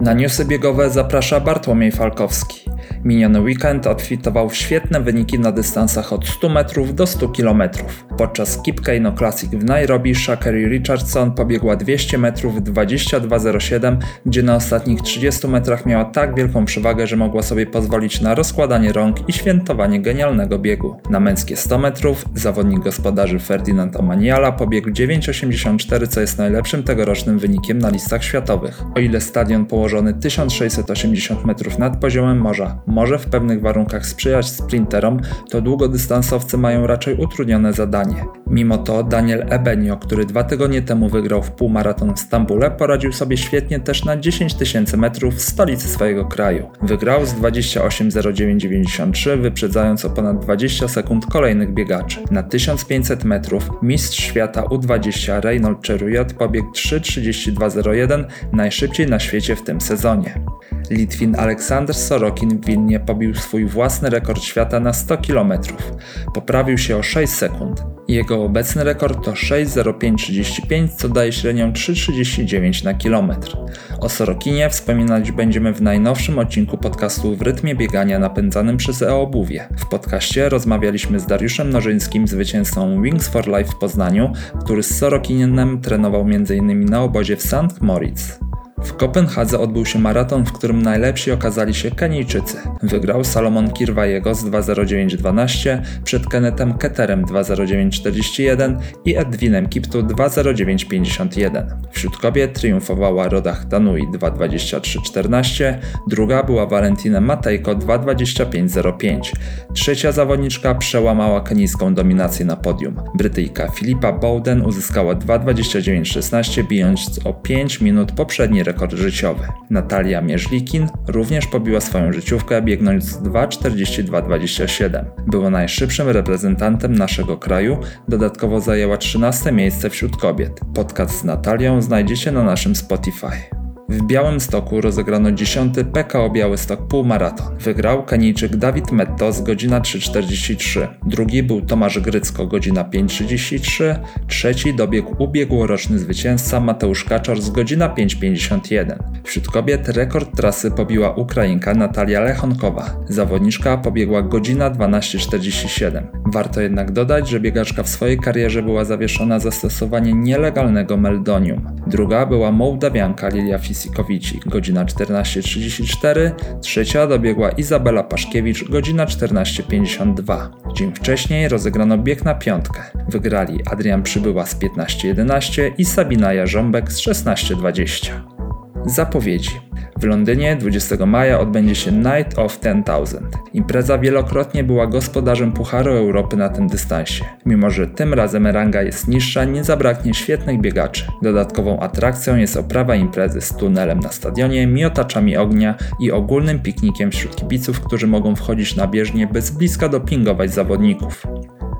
Na newsy biegowe zaprasza Bartłomiej Falkowski. Miniony weekend odfitował świetne wyniki na dystansach od 100 metrów do 100 km. Podczas Kip Classic w Nairobi Shakari Richardson pobiegła 200 metrów w 22.07, gdzie na ostatnich 30 metrach miała tak wielką przewagę, że mogła sobie pozwolić na rozkładanie rąk i świętowanie genialnego biegu. Na męskie 100 metrów zawodnik gospodarzy Ferdinand Omaniala pobiegł 9.84, co jest najlepszym tegorocznym wynikiem na listach światowych. O ile stadion położony 1680 metrów nad poziomem morza może w pewnych warunkach sprzyjać sprinterom, to długodystansowcy mają raczej utrudnione zadanie. Mimo to Daniel Ebenio, który dwa tygodnie temu wygrał w półmaraton w Stambule, poradził sobie świetnie też na 10 tysięcy metrów w stolicy swojego kraju. Wygrał z 28.09.93, wyprzedzając o ponad 20 sekund kolejnych biegaczy. Na 1500 metrów mistrz świata U20 Reynold Cheruyot pobiegł 3.32.01, najszybciej na świecie w tym sezonie. Litwin Aleksander Sorokin Wilnie pobił swój własny rekord świata na 100 km. Poprawił się o 6 sekund. Jego obecny rekord to 6.0535, co daje średnią 3.39 na kilometr. O Sorokinie wspominać będziemy w najnowszym odcinku podcastu W rytmie biegania napędzanym przez e-obuwie. W podcaście rozmawialiśmy z Dariuszem Nożyńskim, zwycięzcą Wings for Life w Poznaniu, który z Sorokinem trenował m.in. na obozie w St. Moritz. W Kopenhadze odbył się maraton, w którym najlepsi okazali się Kenijczycy. Wygrał Salomon Kirwajego z 2.09.12 przed Kennethem Ketterem 2.09.41 i Edwinem Kiptu 2.09.51. Wśród kobiet triumfowała Rodach Danui 2.23.14, druga była Valentina Matejko 2.25.05. Trzecia zawodniczka przełamała kenijską dominację na podium. Brytyjka Filipa Bowden uzyskała 2.29.16 bijąc o 5 minut poprzedni rekord życiowy. Natalia Mierzlikin również pobiła swoją życiówkę biegnąc 2.42.27. Była najszybszym reprezentantem naszego kraju, dodatkowo zajęła 13 miejsce wśród kobiet. Podcast z Natalią znajdziecie na naszym Spotify. W Białymstoku rozegrano 10. PKO Białystok półmaraton. Wygrał Kenijczyk Dawid Metto z godzina 3.43. Drugi był Tomasz Grycko godzina 5.33. Trzeci dobiegł ubiegłoroczny zwycięzca Mateusz Kaczor z godzina 5.51. Wśród kobiet rekord trasy pobiła Ukrainka Natalia Lechonkowa. Zawodniczka pobiegła godzina 12.47. Warto jednak dodać, że biegaczka w swojej karierze była zawieszona za stosowanie nielegalnego meldonium. Druga była Mołdawianka Lilia Fis Fisikowici, godzina 14.34, trzecia dobiegła Izabela Paszkiewicz, godzina 14.52. Dzień wcześniej rozegrano bieg na piątkę. Wygrali Adrian Przybyła z 15.11 i Sabina Jarząbek z 16.20. Zapowiedzi. W Londynie 20 maja odbędzie się Night of 10,000. Impreza wielokrotnie była gospodarzem Pucharu Europy na tym dystansie. Mimo, że tym razem ranga jest niższa, nie zabraknie świetnych biegaczy. Dodatkową atrakcją jest oprawa imprezy z tunelem na stadionie, miotaczami ognia i ogólnym piknikiem wśród kibiców, którzy mogą wchodzić na bieżnię, by z bliska dopingować zawodników.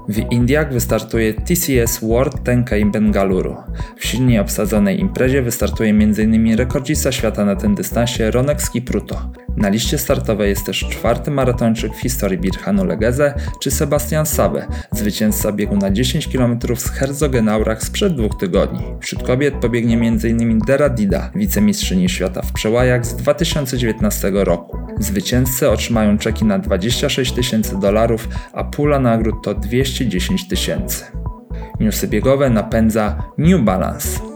W Indiach wystartuje TCS World 10K Bengaluru. W silnie obsadzonej imprezie wystartuje m.in. rekordzista świata na tym dystansie Ronek Skipruto. Na liście startowej jest też czwarty maratończyk w historii Birhanu Legeze czy Sebastian Sabe, zwycięzca biegu na 10 km z Herzogenaurach sprzed dwóch tygodni. Wśród kobiet pobiegnie m.in. Dera Dida, wicemistrzyni świata w przełajach z 2019 roku. Zwycięzcy otrzymają czeki na 26 tysięcy dolarów, a pula nagród to 210 tysięcy. Newsy biegowe napędza New Balance.